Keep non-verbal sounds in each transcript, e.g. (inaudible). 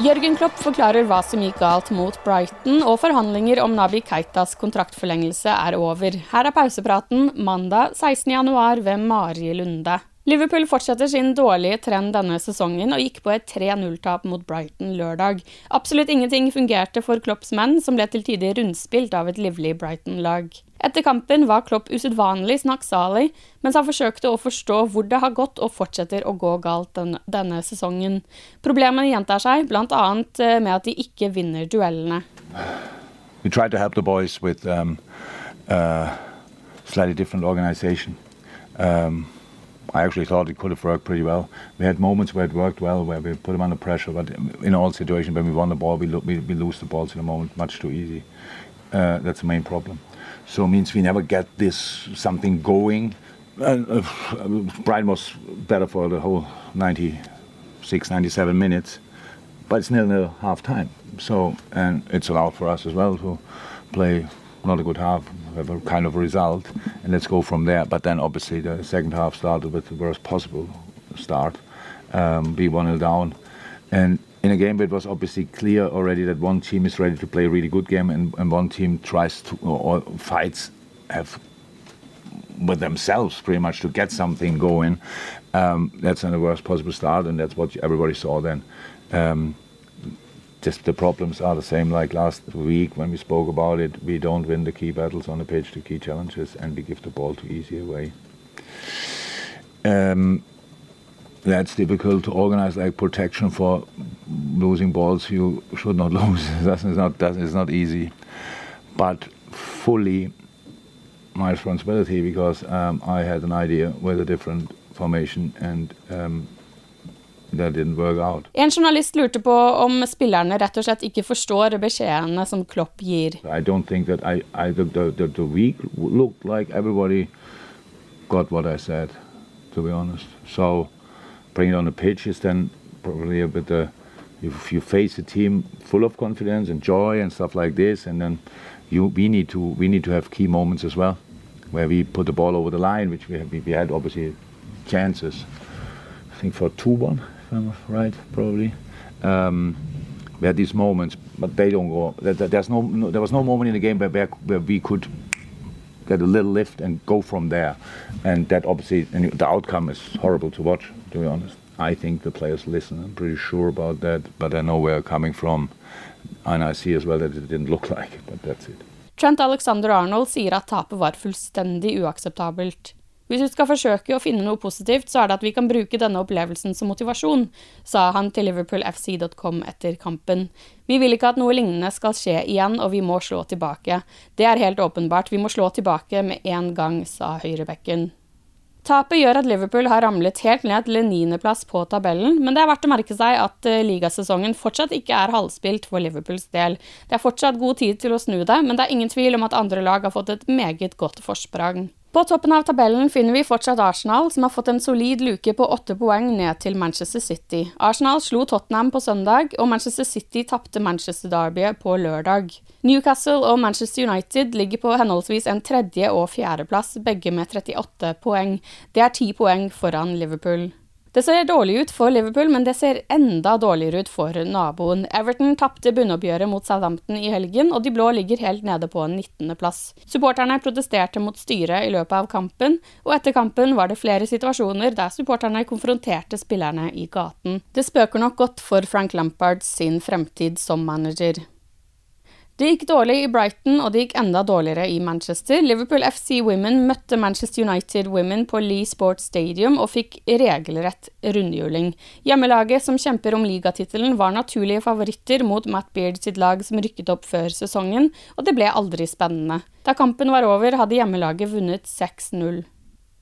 Jørgen Klopp forklarer hva som gikk galt mot Brighton, og forhandlinger om Nabi Keitas kontraktforlengelse er over. Her er pausepraten mandag 16.1 ved Mari Lunde. Liverpool fortsetter sin dårlige trend denne sesongen og gikk på et 3-0-tap mot Brighton lørdag. Absolutt ingenting fungerte for Klopps menn, som ble til tider rundspilt av et livlig Brighton-lag. Etter kampen var Klopp usedvanlig snakksalig, mens han forsøkte å forstå hvor det har gått og fortsetter å gå galt denne, denne sesongen. Problemene gjentar seg, bl.a. med at de ikke vinner duellene. We tried to help the boys with um, uh, slightly different organization. Um, I actually thought it could have worked pretty well. We had moments where it worked well, where we put them under pressure, but in all situations, when we won the ball, we, lo we, we lose the balls in a moment much too easy. Uh, that's the main problem. So it means we never get this something going. Uh, uh, Brighton was better for the whole 96, 97 minutes, but it's nil nil half time. So and it's allowed for us as well to play not a good half, have a kind of result, and let's go from there. But then obviously the second half started with the worst possible start, um, be 1 0 down. And in a game where it was obviously clear already that one team is ready to play a really good game and, and one team tries to, or, fights have with themselves pretty much to get something going. Um, that's in the worst possible start, and that's what everybody saw then. Um, just the problems are the same like last week when we spoke about it. We don't win the key battles on the pitch, the key challenges, and we give the ball too easy away. Um, that's difficult to organize like protection for losing balls you should not (laughs) lose. that's not that is not easy, but fully my responsibility because um, I had an idea with a different formation and um, that didn't work out. En journalist lurte på om spillerne rett og slett ikke forstår beskjedene som Klopp gir. I don't think that I, I the, the, the week looked like everybody got what I said, to be honest. So bring it on the pitch is then probably a bit uh, if you face a team full of confidence and joy and stuff like this, and then you we need to we need to have key moments as well, where we put the ball over the line, which we have, we had obviously chances. I think for two one, if I'm right, probably. Um, we had these moments, but they don't go. There's no, no there was no moment in the game where, where, where we could get a little lift and go from there. And that obviously, and the outcome is horrible to watch, to be honest. I think the players listen. I'm pretty sure about that, but I know where I'm coming from. And I see as well that it didn't look like it, but that's it. Trent Alexander Arnold sier at tapet var fullstendig uakseptabelt. Hvis vi skal forsøke å finne noe positivt, så er det at vi kan bruke denne opplevelsen som motivasjon, sa han til liverpoolfc.com etter kampen. Vi vil ikke at noe lignende skal skje igjen, og vi må slå tilbake. Det er helt åpenbart, vi må slå tilbake med en gang, sa høyrebekken. Tapet gjør at Liverpool har ramlet helt ned til en niendeplass på tabellen, men det er verdt å merke seg at eh, ligasesongen fortsatt ikke er halvspilt for Liverpools del. Det er fortsatt god tid til å snu det, men det er ingen tvil om at andre lag har fått et meget godt forsprang. På toppen av tabellen finner vi fortsatt Arsenal, som har fått en solid luke på åtte poeng ned til Manchester City. Arsenal slo Tottenham på søndag, og Manchester City tapte Manchester Derby på lørdag. Newcastle og Manchester United ligger på henholdsvis en tredje- og fjerdeplass, begge med 38 poeng. Det er ti poeng foran Liverpool. Det ser dårlig ut for Liverpool, men det ser enda dårligere ut for naboen. Everton tapte bunnoppgjøret mot Southampton i helgen, og de blå ligger helt nede på 19.-plass. Supporterne protesterte mot styret i løpet av kampen, og etter kampen var det flere situasjoner der supporterne konfronterte spillerne i gaten. Det spøker nok godt for Frank Lampard sin fremtid som manager. Det gikk dårlig i Brighton, og det gikk enda dårligere i Manchester. Liverpool FC Women møtte Manchester United Women på Lee Sports Stadium og fikk regelrett rundhjuling. Hjemmelaget som kjemper om ligatittelen, var naturlige favoritter mot Matt Beard sitt lag som rykket opp før sesongen, og det ble aldri spennende. Da kampen var over, hadde hjemmelaget vunnet 6-0.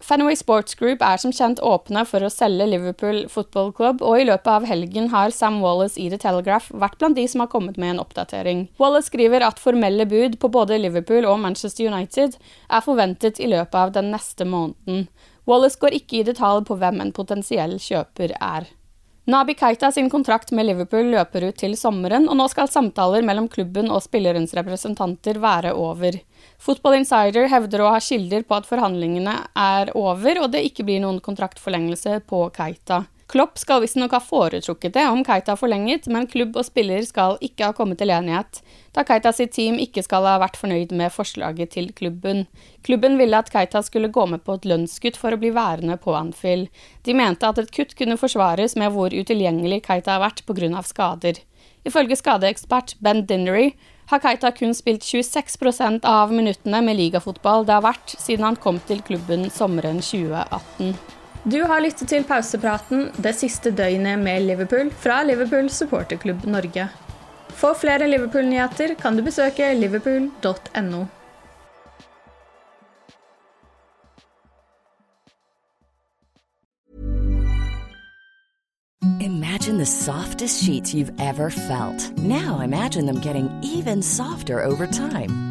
Fenway Sports Group er som kjent åpne for å selge Liverpool Football Club, og i løpet av helgen har Sam Wallace i The Telegraph vært blant de som har kommet med en oppdatering. Wallace skriver at formelle bud på både Liverpool og Manchester United er forventet i løpet av den neste måneden. Wallace går ikke i detalj på hvem en potensiell kjøper er. Nabi Keita sin kontrakt med Liverpool løper ut til sommeren, og nå skal samtaler mellom klubben og spillerens representanter være over. Football Insider hevder å ha kilder på at forhandlingene er over, og det ikke blir noen kontraktforlengelse på Keita. Klopp skal visstnok ha foretrukket det om Keita forlenget, men klubb og spiller skal ikke ha kommet til enighet, da Keita sitt team ikke skal ha vært fornøyd med forslaget til klubben. Klubben ville at Keita skulle gå med på et lønnskutt for å bli værende på Anfield. De mente at et kutt kunne forsvares med hvor utilgjengelig Keita har vært pga. skader. Ifølge skadeekspert Ben Dinnery har Keita kun spilt 26% av minuttene med ligafotball det har vært siden han kom til klubben sommeren 2018. Du har lyttet til pausepraten det siste døgnet med Liverpool fra Liverpool supporterklubb Norge. For flere Liverpool-nyheter kan du besøke liverpool.no. Imagine the softest sheets you've ever felt. Now imagine them getting even softer over time.